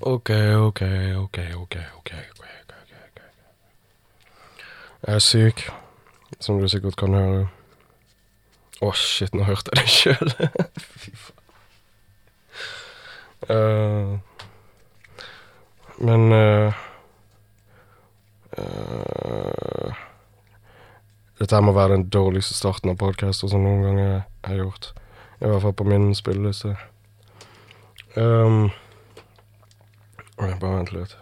OK, OK, OK, OK. ok. Jeg er syk, som du sikkert kan høre. Å, shit, nå hørte jeg det sjøl. Fy faen. Uh, men eh, uh, Dette må være den dårligste starten av podkaster som noen gang jeg har gjort. I hvert fall på min spilleliste. Um, Oi, bare vent litt.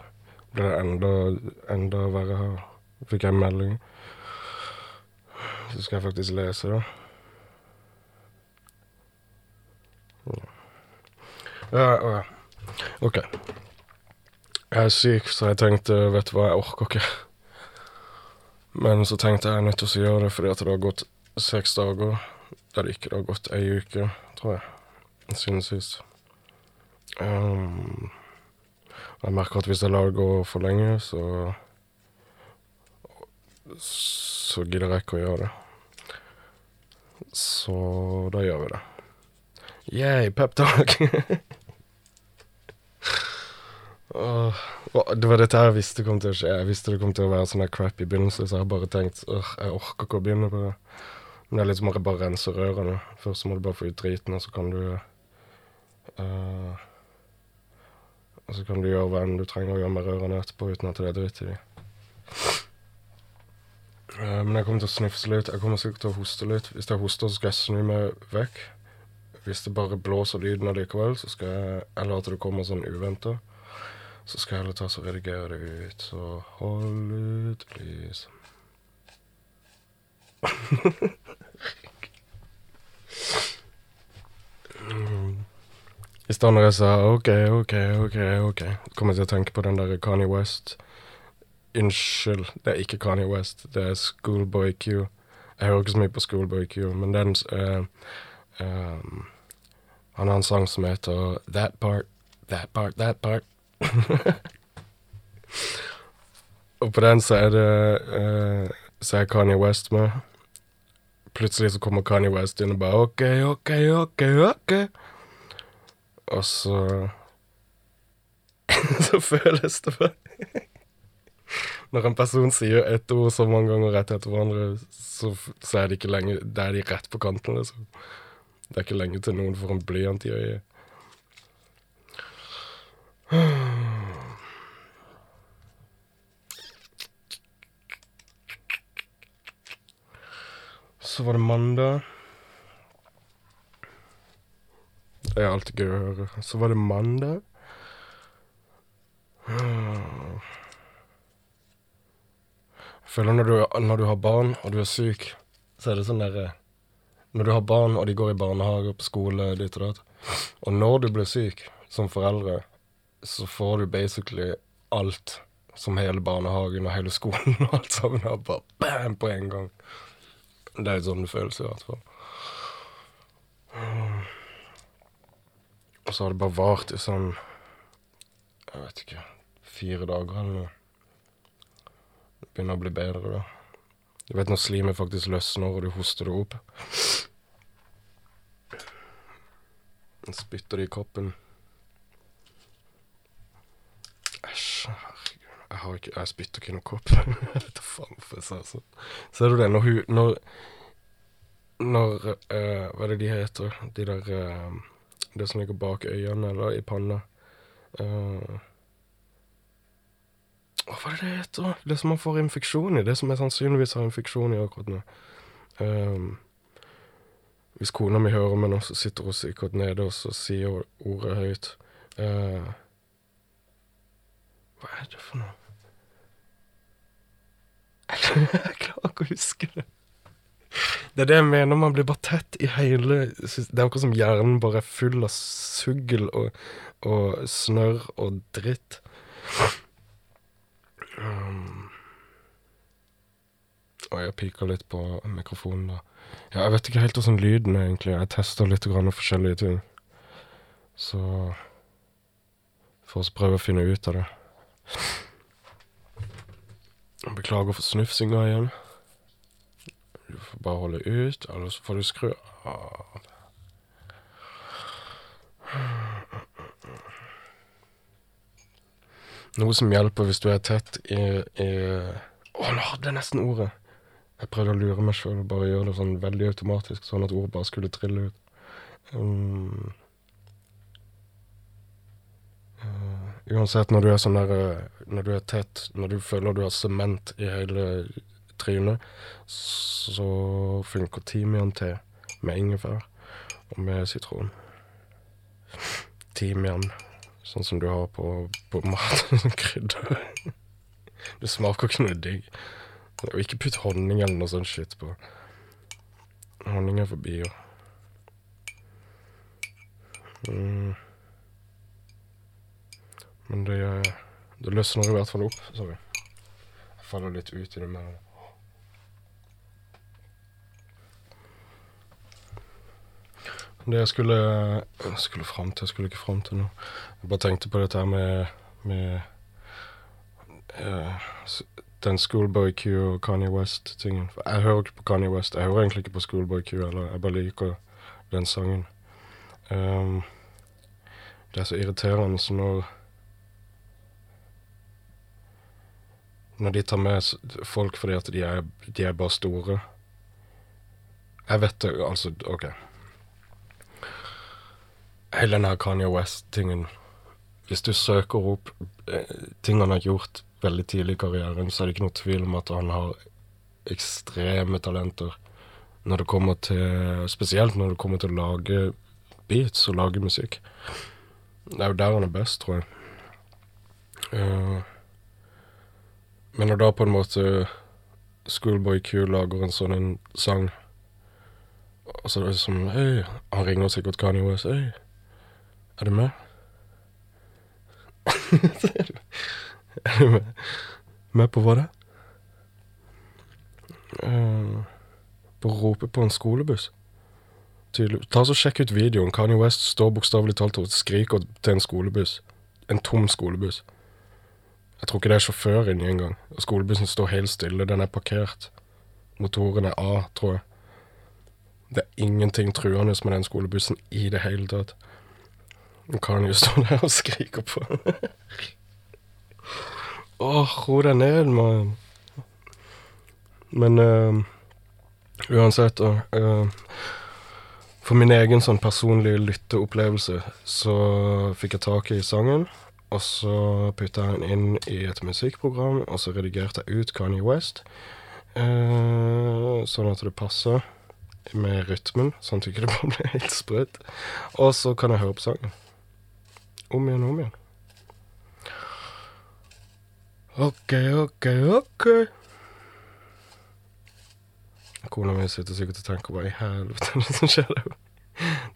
Ble det enda, enda verre her? Fikk jeg en melding? Så skal jeg faktisk lese da. Ja, ja. OK. Jeg er syk, så jeg tenkte, vet du hva, jeg orker ikke. Men så tenkte jeg jeg er nødt til å gjøre det fordi at det har gått seks dager. Der det ikke har gått ei uke, tror jeg, siden sist. Um, jeg merker at hvis jeg lar det gå for lenge, så Så gidder jeg ikke å gjøre det. Så da gjør vi det. Yeah, peptalk! uh, det var dette jeg visste kom til å skje. Jeg visste det kom til å være sånn her crap i begynnelsen, så jeg har bare tenkt uh, jeg orker ikke å begynne på det. Men det er litt som å bare rense rørene. Først må du bare få ut driten, og så kan du eh, Og så kan du gjøre hva enn du trenger å gjøre med rørene etterpå uten at det er dritt i dem. Eh, men jeg kommer til å snufse litt. Jeg kommer sikkert til å hoste litt. Hvis jeg hoster, så skal jeg snu meg vekk. Hvis det bare blåser lyden allikevel, så skal jeg Eller at det kommer sånn uventa. Så skal jeg heller ta og redigere det ut. Så hold ut, please. Mm. I stedet når jeg sa OK, OK, OK, OK, kommer til å tenke på den der Kanye West. Unnskyld, det er ikke Kanye West, det er Schoolboy Q. Jeg hører ikke så mye på Schoolboy Q, men den uh, um, Han har en sang som heter That Part, That Part, That Part. Og på den så er det uh, Så er Kanye West med. Plutselig så kommer Kanye West inn og bare OK, OK, OK, OK. Og så Så føles det bare Når en person sier ett ord så mange ganger rett etter hverandre, så, så er det ikke lenge Da er de rett på kanten, liksom. Det er ikke lenge til noen får en blyant i øyet. Så var det mandag. Det er alltid gøy å høre. Så var det mandag. Jeg føler når du, når du har barn, og du er syk, så er det sånn derre Når du har barn, og de går i barnehage og på skole, ditt og datt, og når du blir syk som foreldre, så får du basically alt som hele barnehagen og hele skolen og alt sammen har bare bam på en gang. Det er sånn det føles i hvert fall. Og så har det bare vart i sånn Jeg vet ikke Fire dager eller noe. Det begynner å bli bedre, da. Du vet når slimet faktisk løsner, og du hoster det opp. Spytter det i koppen. Æsj, herregud. Jeg har ikke Jeg spytter ikke i noen kopp. Jeg vet da faen hvorfor jeg sa sånn. Ser du det, når hun Når Når eh, Hva er det de heter? De der eh, Det som ligger bak øynene, eller i panna. Uh, hva er det det heter? Det som man får infeksjon i. Det som jeg sannsynligvis har infeksjon i akkurat nå. Um, hvis kona mi hører meg nå, så sitter hun sikkert nede og så sier ordet høyt. Uh, hva er det for noe? Jeg klarer ikke å huske det. Det er det jeg mener, man blir bare tett i hele Det er akkurat som hjernen bare er full av sugl og, og snørr og dritt. Um, og jeg piker litt på mikrofonen, da. Ja, jeg vet ikke helt åssen lyden er, egentlig. Jeg tester litt grann forskjellige ting. Så Får vi prøve å finne ut av det. Beklager for snufsinga igjen. Du får bare holde ut, eller så får du skru av. Noe som hjelper hvis du er tett i, Å, nå hadde jeg nesten ordet! Jeg prøvde å lure meg sjøl og bare gjøre det sånn veldig automatisk, sånn at ordet bare skulle trille ut. Um, uh, uansett, når du er sånn der uh, Når du er tett, når du føler du har sement i hele trynet, så funker timian-te med ingefær og med sitron. Timian, sånn som du har på, på mat. Krydder. Det smaker ikke noe digg. Og ikke putt honning eller noe sånt shit på. Honning er forbi, jo. Mm. Men det, det løsner i hvert fall opp. Sorry. Jeg faller litt ut i det med Det jeg skulle, jeg skulle fram til Jeg skulle ikke fram til noe. Jeg bare tenkte på dette her med, med uh, den Schoolboy Q og Kanye West-tingen. Jeg hører ikke på Kanye West. Jeg hører egentlig ikke på Schoolboy Q heller. Jeg bare liker den sangen. Um, det er så irriterende så når Når de tar med folk fordi at de er, de er bare store. Jeg vet det, altså OK. Hele denne Kanye West-tingen Hvis du søker opp eh, ting han har gjort veldig tidlig i karrieren, så er det ikke noe tvil om at han har ekstreme talenter når det kommer til Spesielt når det kommer til å lage beats og lage musikk. Det er jo der han er best, tror jeg. Uh, men når da på en måte Schoolboy Q lager en sånn en sang, og så er det som Hei, han ringer sikkert Kanye West. Hei, er du med? Er du med, med på hva det? Uh, på å rope på en skolebuss. Ta så Sjekk ut videoen. Kanye West står bokstavelig talt og skriker til en skolebuss. En tom skolebuss. Jeg tror ikke det er sjåfør inni engang. Skolebussen står helt stille. Den er parkert. Motoren er A, tror jeg. Det er ingenting truende med den skolebussen i det hele tatt. Kanye står der og skriker på Åh, ro deg ned, mann. Men uh, uansett, uh, For min egen sånn personlige lytteopplevelse så fikk jeg tak i sangen. Og så putta jeg den inn i et musikkprogram, og så redigerte jeg ut Kanye West. Uh, sånn at det passer med rytmen, sånn at det ikke bare blir helt sprøtt. Og så kan jeg høre på sangen. Om igjen om igjen. OK, OK, OK. Kona mi sitter sikkert og tenker hva i helvete er det som skjer der?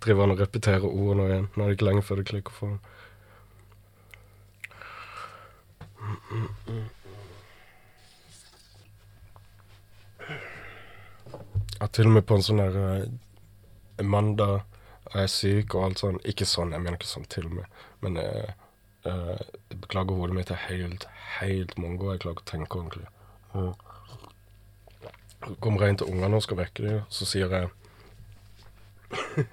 Driver han og repeterer ordene igjen? Nå er det ikke lenge før det klikker for ham. Ja, til og med på en sånn der uh, mandag er jeg syk og alt sånn. Ikke sånn, jeg mener ikke sånn til og med, men jeg, jeg Beklager, hodet mitt er helt, helt mongo. Jeg klarer ikke å tenke ordentlig. Mm. Kommer jeg inn til ungene og skal vekke dem, så sier jeg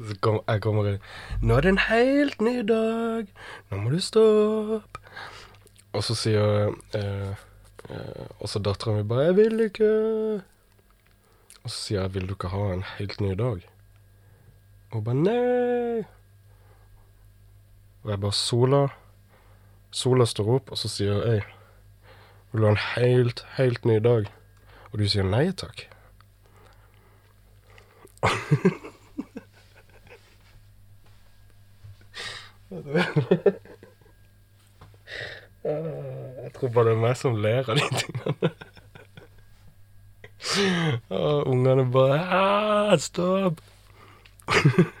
Så kom, jeg kommer inn 'Nå er det en helt ny dag. Nå må du stå opp.' Og så sier eh, eh, Og så dattera mi bare 'Jeg vil ikke'. Og så sier jeg 'Vil du ikke ha en helt ny dag?' Og hun bare 'Nei'. Og jeg bare Sola Sola står opp, og så sier jeg vil du ha en helt, helt ny dag? Og du sier nei takk. Jeg tror bare det er meg som ler av de tingene. Og ungene bare Stopp!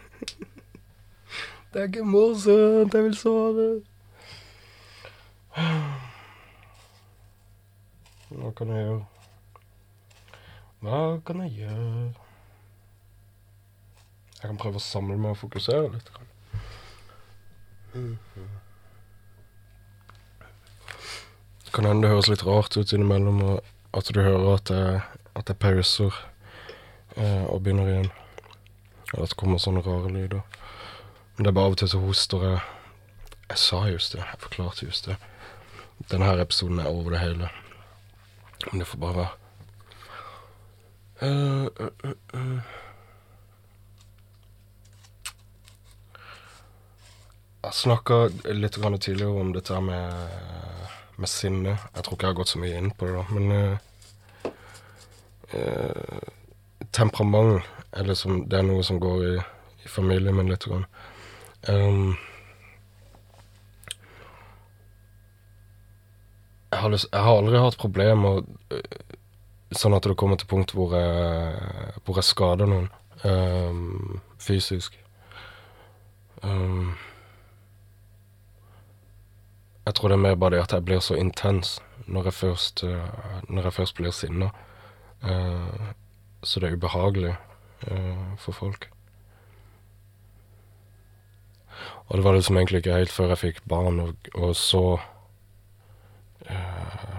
Det er ikke morsomt, jeg vil sove. Hva kan jeg gjøre? Hva kan jeg gjøre? Jeg kan prøve å samle meg og fokusere litt. Det kan hende det høres litt rart ut innimellom, og at du hører at jeg, at jeg pauser eh, og begynner igjen. Eller at det kommer sånne rare lyder. Men det er bare av og til så hoster jeg Jeg sa just det. Jeg forklarte just det. Denne her episoden er over det hele. Men det får bare være. Uh, uh, uh, Jeg snakka litt tidligere om dette med, med sinne. Jeg tror ikke jeg har gått så mye inn på det, da. Men temperament er liksom Det er noe som går i, i familien min litt. Grann. Um, jeg, har lyst, jeg, har aldri hatt problemer uh, sånn at det kommer til punkt hvor jeg, hvor jeg skader noen um, fysisk. Um, jeg tror det er mer bare det at jeg blir så intens når jeg først, uh, når jeg først blir sinna. Uh, så det er ubehagelig uh, for folk. Og det var liksom egentlig ikke helt før jeg fikk barn, og, og så uh,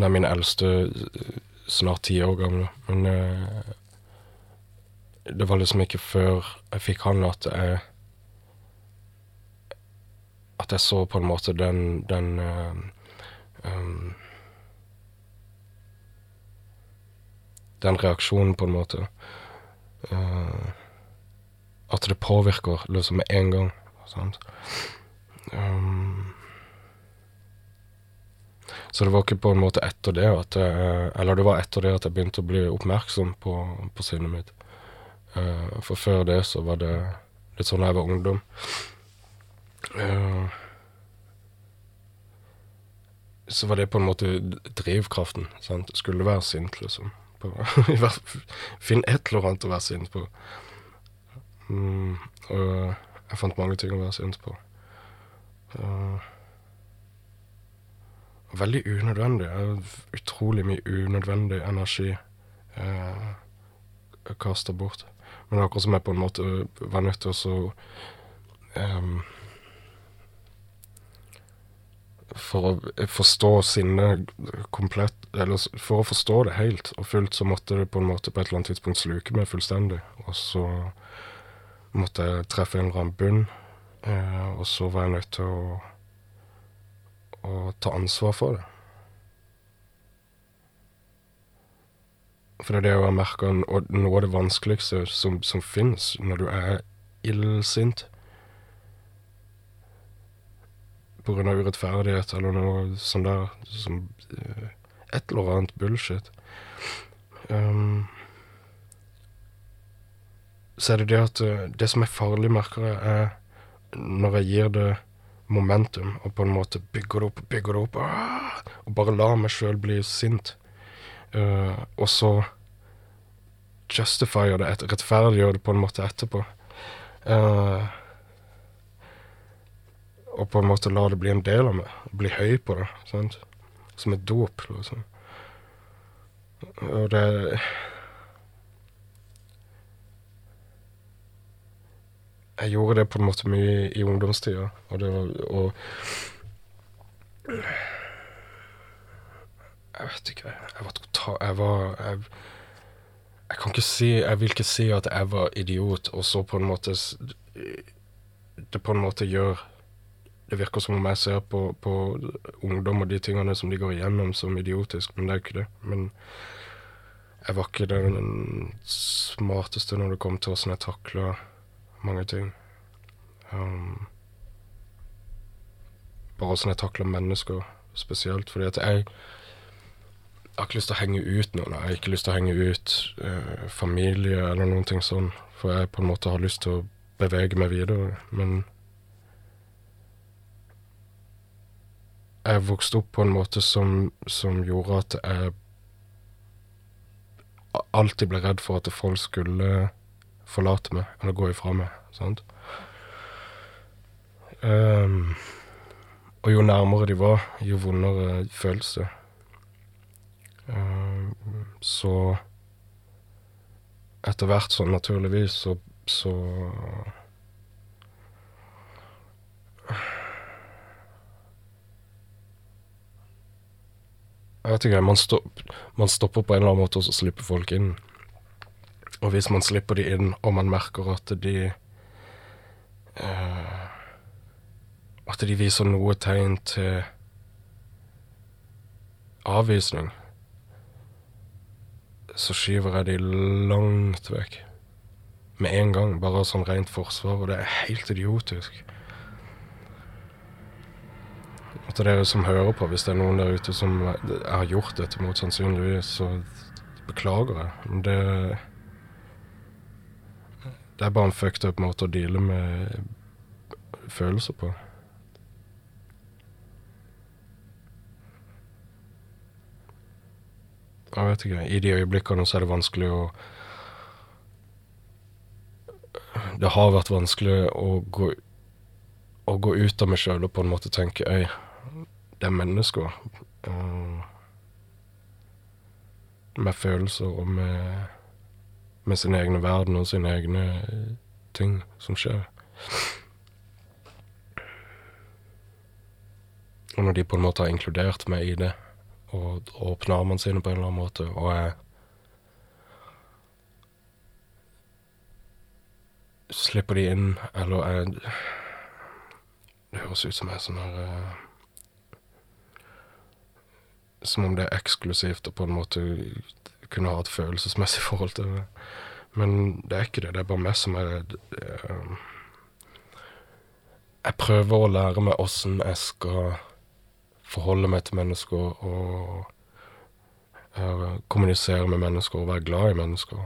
Nei, min eldste snart ti år gammel, men det var liksom ikke før jeg fikk han at jeg at jeg så på en måte den, den uh, um, Den reaksjonen, på en måte. Uh, at det påvirker liksom med en gang. Sant? Um, så det var ikke på en måte etter det at jeg Eller det var etter det at jeg begynte å bli oppmerksom på, på sinnet mitt. Uh, for før det så var det litt sånn da jeg var ungdom. Uh, så var det på en måte drivkraften. sant? Skulle være sint, liksom? På, Finn et eller annet å være sint på. Mm, og jeg fant mange ting å være sint på. Uh, veldig unødvendig. Utrolig mye unødvendig energi jeg kaster bort. Men det er akkurat som jeg på en måte var nødt til å um, for å forstå sinnet komplett Eller for å forstå det helt og fullt, så måtte det på en måte på et eller annet tidspunkt sluke meg fullstendig. Og så måtte jeg treffe en eller annen bunn, eh, og så var jeg nødt til å, å ta ansvar for det. For det er det jeg har merka, noe av det vanskeligste som, som fins når du er illsint på grunn av urettferdighet eller noe sånt der. Som, uh, et eller annet bullshit. Um, så er det det at uh, det som er farlig, merker er når jeg gir det momentum, og på en måte bygger det opp og bygger det opp, ah, og bare lar meg sjøl bli sint. Uh, og så justifier det, rettferdiggjør det på en måte etterpå. Uh, og på en måte la det bli en del av meg. Bli høy på det. sant? Som et dop, liksom. Og det Jeg gjorde det på en måte mye i ungdomstida, og det var Og Jeg vet ikke. Jeg var total... Jeg var jeg, jeg kan ikke si Jeg vil ikke si at jeg var idiot, og så på en måte Det på en måte gjør det virker som om jeg ser på, på, ungdom og de tingene som de går igjennom, som idiotisk, men det er ikke det. Men jeg var ikke den smarteste når det kom til åssen jeg takla mange ting. Um, bare åssen jeg takler mennesker spesielt, fordi at jeg jeg har ikke lyst til å henge ut noen. Jeg har ikke lyst til å henge ut uh, familie eller noen ting sånn, for jeg på en måte har lyst til å bevege meg videre. Men jeg vokste opp på en måte som, som, gjorde at jeg alltid ble redd for at folk skulle forlate meg eller gå ifra meg. sant? Um, og jo nærmere de var, jo vondere føles det. Um, så etter hvert, sånn naturligvis, så, så Jeg vet ikke, man, stopp, man, stopper på en eller annen måte, og så slipper folk inn. Og hvis man slipper de inn, og man merker at de uh, at de viser noe tegn til avvisning, så skyver jeg de langt vekk. Med en gang, bare sånn rent forsvar, og det er helt idiotisk. Og til dere som hører på, hvis det er noen der ute som har gjort dette mot sannsynligvis, så beklager jeg. Men det Det er bare en fucked up måte å deale med følelser på. Jeg vet ikke. I de øyeblikkene så er det vanskelig å Det har vært vanskelig å gå, å gå ut av meg sjøl og på en måte tenke Øy, det er mennesker. Og med følelser og med, med sin egen verden og sine egne ting som skjer. Og når de på en måte har inkludert meg i det, og åpner armene sine på en eller annen måte, og jeg slipper de inn, eller jeg Det høres ut som jeg er sånn her uh, Som om det er eksklusivt og på en måte kunne ha et følelsesmessig forhold til det. Men det er ikke det. Det er bare meg som er uh, Jeg prøver å lære meg åssen jeg skal forholde meg til mennesker og uh, kommunisere med mennesker og være glad i mennesker.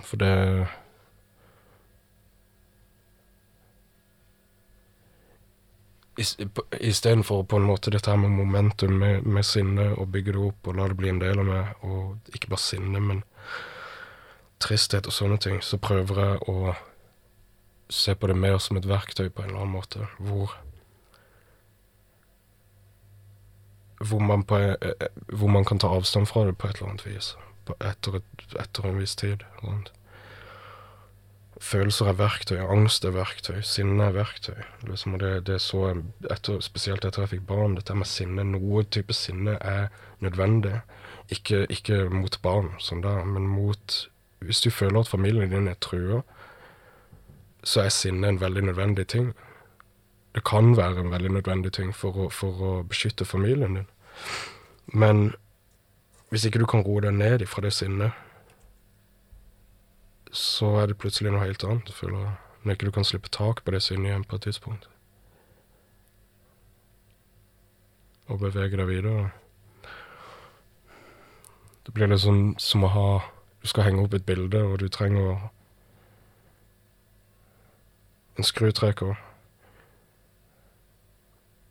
For det Istedenfor på en måte dette her med momentum med, med, sinne, og bygge det opp og la det bli en del av meg, og ikke bare sinne, men tristhet og sånne ting, så prøver jeg å se på det mer som et verktøy på en eller annen måte, hvor hvor man, på, eh, eh, hvor man kan ta avstand fra det på et eller annet vis. Etter, et, etter, en viss tid. Sånt. Følelser er verktøy, angst er verktøy, sinne er verktøy. Liksom, og det, det så jeg, etter, Spesielt etter jeg fikk barn, dette med sinne. Noe type sinne er nødvendig. Ikke, ikke mot barn, sånn der, men mot Hvis du føler at familien din er trua, så er sinne en veldig nødvendig ting. Det kan være en veldig nødvendig ting for å, for å beskytte familien din. Men hvis ikke du kan roe deg ned ifra det sinnet, så er det plutselig noe helt annet, føler. Når ikke du kan slippe tak på det sinnet igjen på et tidspunkt. Og bevege deg videre. Det blir litt som å ha Du skal henge opp et bilde, og du trenger en skrutrekker.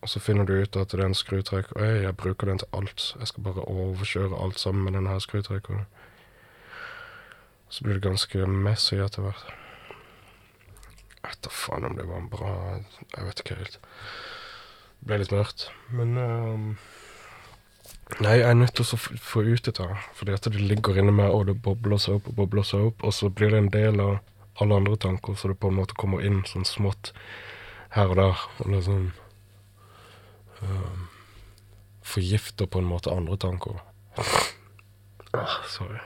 Og så finner du ut at det er en skrutrekker jeg bruker den til alt. Jeg skal bare overkjøre alt sammen med denne skrutrekkeren. Så blir det ganske messy etter hvert. Jeg vet da faen om det var en bra Jeg vet ikke helt. Det ble litt mørkt. Men um, Nei, jeg er nødt til å få ut dette. Fordi at det ligger inni meg, og det bobler seg opp og bobler seg opp. Og så blir det en del av alle andre tanker, så det på en måte kommer inn sånn smått her og der. Og liksom um, Forgifter på en måte andre tanker. Ah, sorry.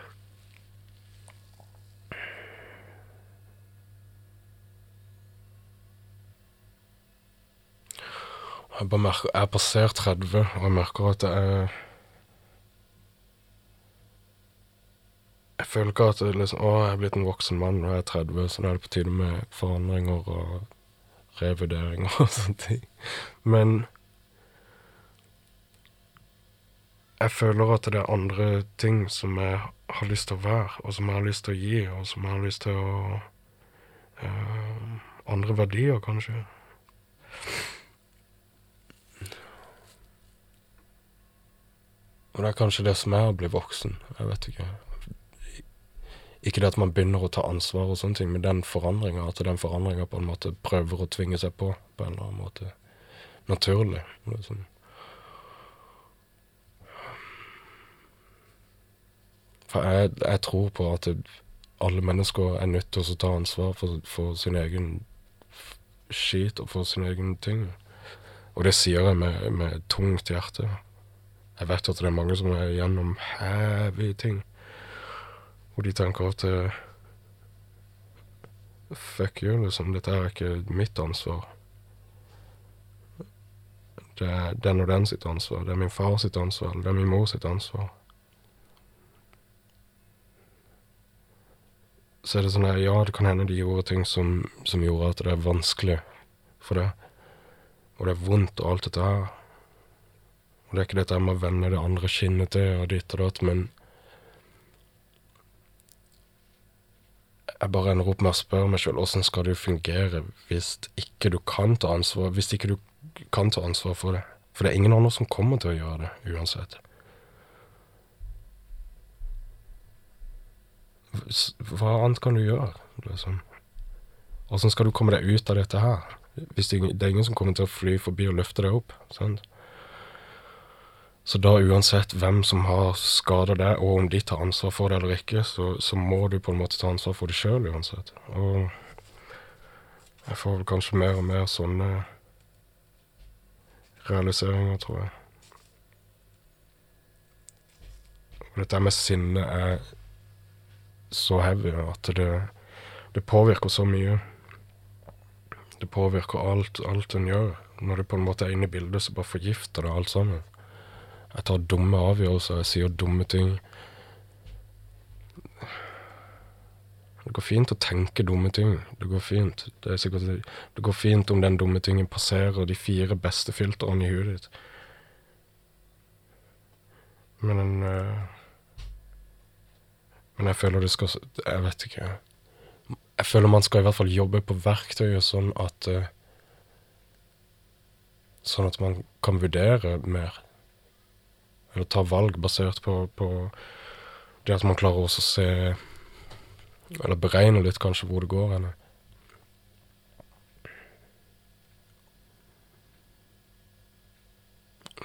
Jeg bare merker Jeg passerer 30, og jeg merker at er Jeg føler ikke at liksom, å, jeg er blitt en voksen mann jeg er 30, så nå er det på tide med forandringer og revurderinger og sånne ting. Men jeg føler at det er andre ting som jeg har lyst til å være, og som jeg har lyst til å gi, og som jeg har lyst til å uh, Andre verdier, kanskje. Og det er kanskje det som er å bli voksen. Jeg vet ikke. Ikke det at man begynner å ta ansvar og sånne ting, men den forandringa, at den forandringa på en måte prøver å tvinge seg på på en eller annen måte. Naturlig. Liksom. For jeg, jeg, tror på at alle mennesker er nødt til å ta ansvar for, for sin egen skit og for sin egen ting. Og det sier jeg med, med tungt hjerte. Jeg vet at det er mange som er gjennom heavy ting. Og de tenker at eh, Fuck you, liksom. Dette er ikke mitt ansvar. Det er den og den sitt ansvar. Det er min far sitt ansvar. Eller det er min mor sitt ansvar. Så er det sånn her, ja, det kan hende de gjorde ting som, som gjorde at det er vanskelig for det. Og det er vondt og alt dette her. Det er ikke dette med å vende det andre kinnet til og ditt og datt, men jeg bare ender opp med å spørre meg sjøl åssen skal det fungere hvis ikke du kan ta ansvar, hvis ikke du kan ta ansvar for det. For det er ingen andre som kommer til å gjøre det uansett. Hva annet kan du gjøre, liksom? Åssen skal du komme deg ut av dette her? Hvis det, det, er ingen som kommer til å fly forbi og løfte deg opp. sant? Så da uansett hvem som har skada deg, og om de tar ansvar for det eller ikke, så, så må du på en måte ta ansvar for det sjøl uansett. Og jeg får vel kanskje mer og mer sånne realiseringer, tror jeg. Og dette med sinne er så heavy at det, det påvirker så mye. Det påvirker alt, alt en gjør. Når du på en måte er inne i bildet, så bare forgifter det alt sammen. Jeg tar dumme avgjørelser, jeg sier dumme ting. Det går fint å tenke dumme ting. Det går fint. Det, sikkert, det går fint om den dumme tingen passerer de fire beste filtrene i huet ditt. Men en øh, Men jeg føler det skal Jeg vet ikke. Jeg føler man skal i hvert fall jobbe på verktøyet sånn at øh, Sånn at man kan vurdere mer. Eller ta valg basert på, på det at man klarer også å se Eller beregne litt kanskje hvor det går hen.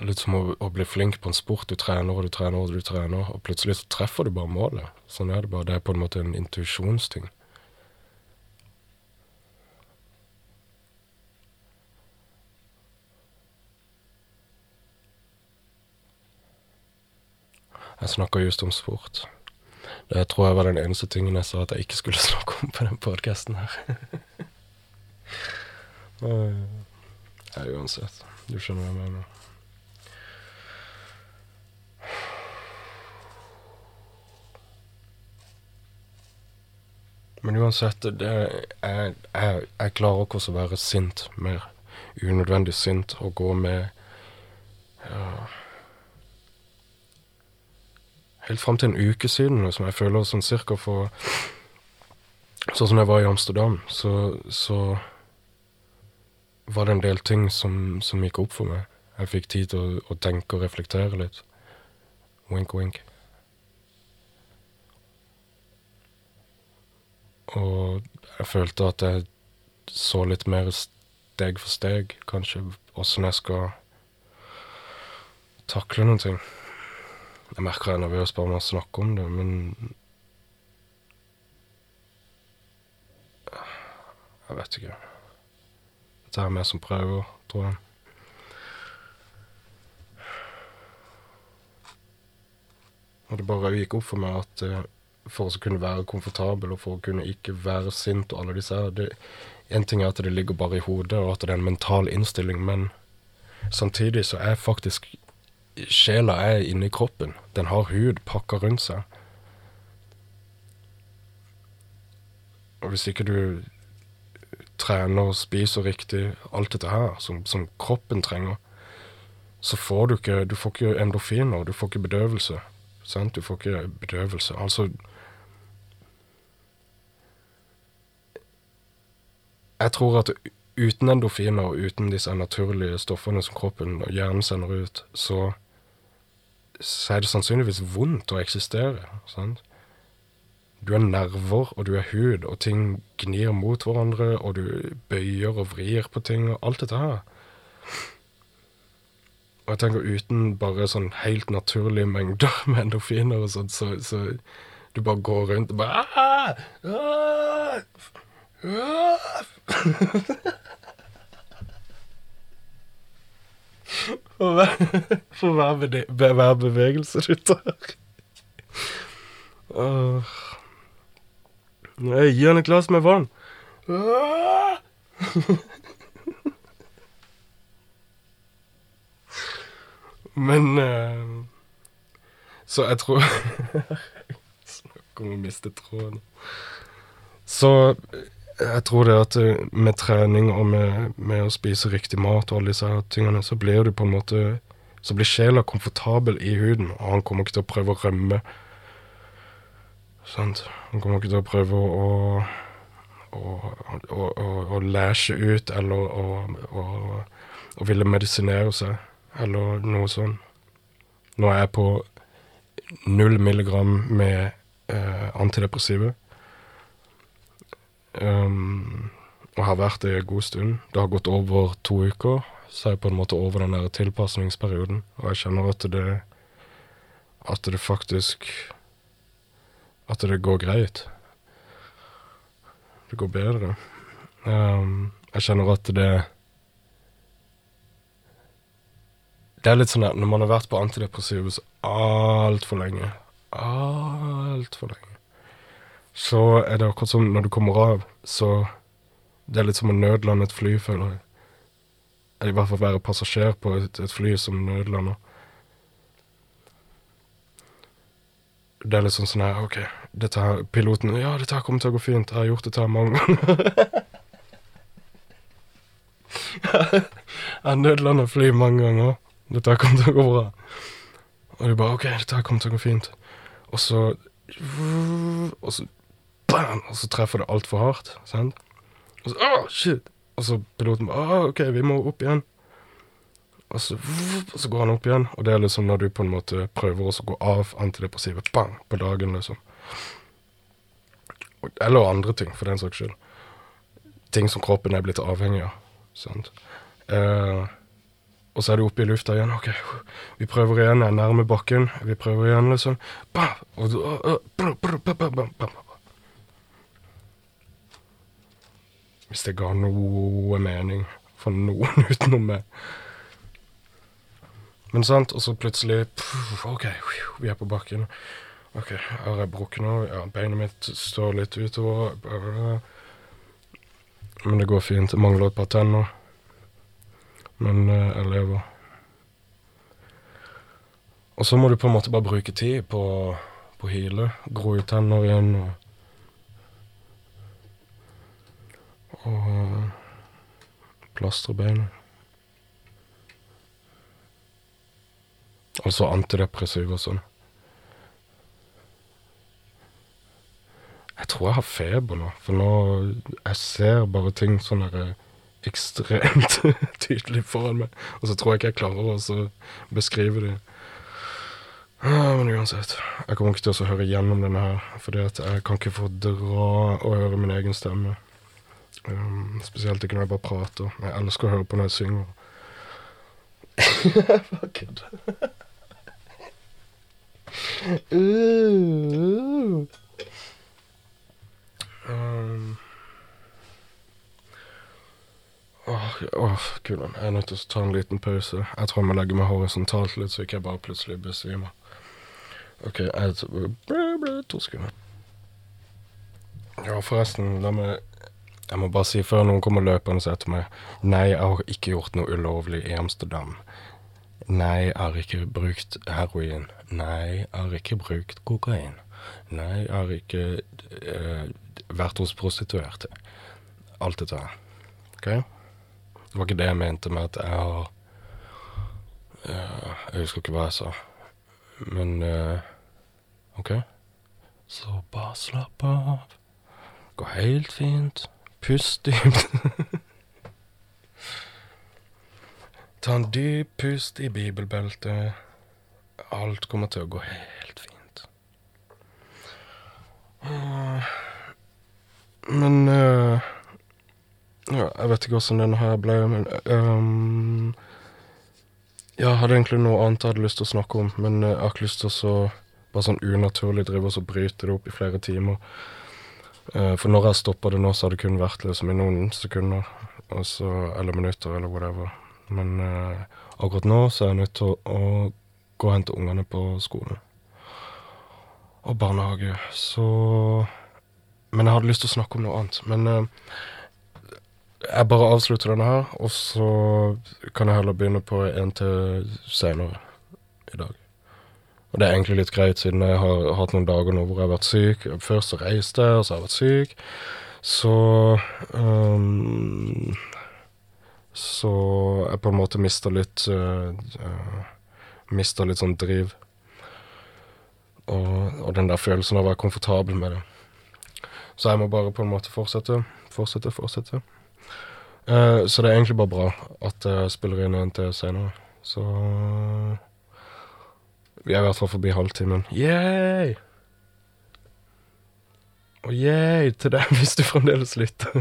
Litt som å, å, bli flink på en sport. Du trener og du trener og du trener, og plutselig så treffer du bare målet. Sånn er det bare. Det er på en måte en intuisjonsting. Jeg snakka just om sport. Det tror jeg var den eneste tingen jeg sa at jeg ikke skulle snakke om på den podkasten her. ja, uansett. Du skjønner hva jeg mener. Men uansett, det, jeg, jeg, jeg klarer ikke å være sint mer. Unødvendig sint og gå med ja, helt fram til en uke siden, som jeg føler sånn cirka for Sånn som jeg var i Amsterdam, så, så var det en del ting som, som, gikk opp for meg. Jeg fikk tid til å, å tenke og reflektere litt. Wink, wink. Og jeg følte at jeg så litt mer steg for steg, kanskje, åssen jeg skal takle noen ting. Jeg merker jeg er nervøs bare med å snakke om det, men Jeg vet ikke. Dette er vi som prøver, tror jeg. Og det bare gikk opp for meg at uh, for å kunne være komfortabel og for å kunne ikke være sint og alle disse her En ting er at det ligger bare i hodet, og at det er en mental innstilling, men samtidig så er faktisk sjela er inni kroppen. Den har hud pakka rundt seg. Og hvis ikke du trener og spiser riktig, alt dette her som, som kroppen trenger, så får du ikke Du får ikke endorfiner, du får ikke bedøvelse. Sant? Du får ikke bedøvelse. Altså Jeg tror at uten endorfiner og uten disse naturlige stoffene som kroppen og hjernen sender ut, så så er det sannsynligvis vondt å eksistere. sant? Du er nerver, og du er hud, og ting gnir mot hverandre, og du bøyer og vrir på ting, og alt dette her. Og jeg tenker uten bare sånn helt naturlige mengder med endorfiner og sånn, så, så, du bare går rundt og bare ah, ah, ah. For hver, for hver, hver bevegelse du tar. Uh. Gi han et glass med vann. Men eh, Så jeg tror Snakk om å miste tråden. Så jeg tror det at eh, med trening og med, med å spise riktig mat og alle disse tingene, så blir du på en måte Så blir sjela komfortabel i huden, og han kommer ikke til å prøve å rømme. Sant? Han kommer ikke til å prøve å å, å, å, læsje ut eller å, ville medisinere seg, eller noe sånt. Nå er jeg på null milligram med eh, antidepressive. Um, og har vært det en god stund. Det har gått over to uker, så er jeg på en måte over den der tilpasningsperioden. Og jeg kjenner at det At det faktisk At det går greit. Det går bedre. Um, jeg kjenner at det Det er litt sånn at når man har vært på antidepressiva så altfor lenge Altfor lenge. Så er det akkurat som når du kommer av, så Det er litt som å nødlande et fly, føler jeg. Eller i hvert fall være passasjer på et, et fly som nødlander. Det er litt sånn sånn her OK, dette her Piloten Ja, dette her kommer til å gå fint. Jeg har gjort dette her mange ganger. jeg har nødlanda fly mange ganger. Dette her kommer til å gå bra. Og de bare OK, dette her kommer til å gå fint. Og så Og så bam! Og så treffer det altfor hardt. Sant? Og så oh, shit! Og så piloten bare oh, OK, vi må opp igjen. Og så, og så går han opp igjen, og det er liksom når du på en måte prøver å gå av antidepressivet bang, på dagen, liksom. Eller andre ting, for den saks skyld. Ting som kroppen er blitt avhengig av. Sant? Eh, og så er du oppe i lufta igjen. OK, vi prøver igjen. Jeg er nærme bakken. Vi prøver igjen, liksom. Bam! Og, og, og, brr, brr, bam, bam, bam, bam. Hvis det ga noe mening for noen utenom meg. Men sant, og så plutselig pff, OK, vi er på bakken. OK, her er brukket nå. Ja, beinet mitt står litt utover. Men det går fint. Det mangler et par tenner. Men eh, jeg lever. Og så må du på en måte bare bruke tid på på å hyle. Gro ut tenner igjen og Og plastre beinet. Altså antidepressiv og sånn. Jeg tror jeg har feber nå, for nå Jeg ser bare ting sånn der ekstremt tydelig foran meg, og så tror jeg ikke jeg klarer å beskrive det. Ah, men uansett, jeg kommer ikke til å høre gjennom denne her, fordi jeg kan ikke få dra og høre min egen stemme. Um, spesielt ikke når jeg bare prater. Jeg elsker å høre på når jeg synger. Fuck it. Uh. Um. Åh, oh, gudene. Jeg er nødt til å ta en liten pause. Jeg tror jeg må legge meg horisontalt litt, så ikke jeg bare plutselig besvimer. OK, jeg to sekunder. Ja, forresten, la meg Jeg må bare si før noen kommer løpende etter meg Nei, jeg har ikke gjort noe ulovlig i Amsterdam. Nei, jeg har ikke brukt heroin. Nei, jeg har ikke brukt kokain. Nei, jeg har ikke uh, vært hos prostituerte. Alt dette her. OK? Det var ikke det jeg mente med at jeg har uh, Jeg husker ikke hva jeg sa. Men uh, OK? Så bare slapp av. Det Går helt fint. Pust dypt. Ta en dyp pust i bibelbeltet. Alt kommer til å gå helt fint. Ah, Men uh, Ja, jeg vet ikke åssen denne her ble, men um, Jeg hadde egentlig noe annet jeg hadde lyst til å snakke om, men eh, jeg har ikke lyst til å så bare sånn unaturlig drive og så bryte det opp i flere timer. Eh, for når jeg stoppa det nå, så har det kun vært liksom i noen sekunder. Og så, eller minutter, eller whatever. Men eh, akkurat nå så er jeg nødt til å, gå og hente ungene på skolen. Og barnehage. Så Men jeg hadde lyst til å snakke om noe annet. Men eh, jeg bare avslutter denne her, og så kan jeg heller begynne på en til senere i dag. Og det er egentlig litt greit, siden jeg har hatt noen dager nå hvor jeg har vært syk. Først så reiste jeg, og så har jeg vært syk. Så um, Så jeg på en måte mista litt uh, uh, Mista litt sånn driv. Og, og den der følelsen av å være komfortabel med det. Så jeg må bare på en måte fortsette, fortsette, fortsette. Uh, så det er egentlig bare bra at jeg spiller inn en til senere. Så vi er i hvert fall forbi halvtimen. Yay! Og yay til deg hvis du fremdeles lytter.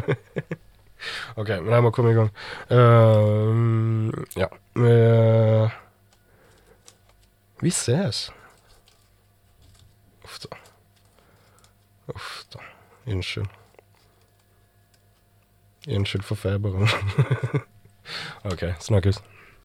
OK, men jeg må komme i gang. Uh, ja. Vi, vi ses. Uff da. Uff da. Unnskyld. Unnskyld for feberen. OK, snakkes.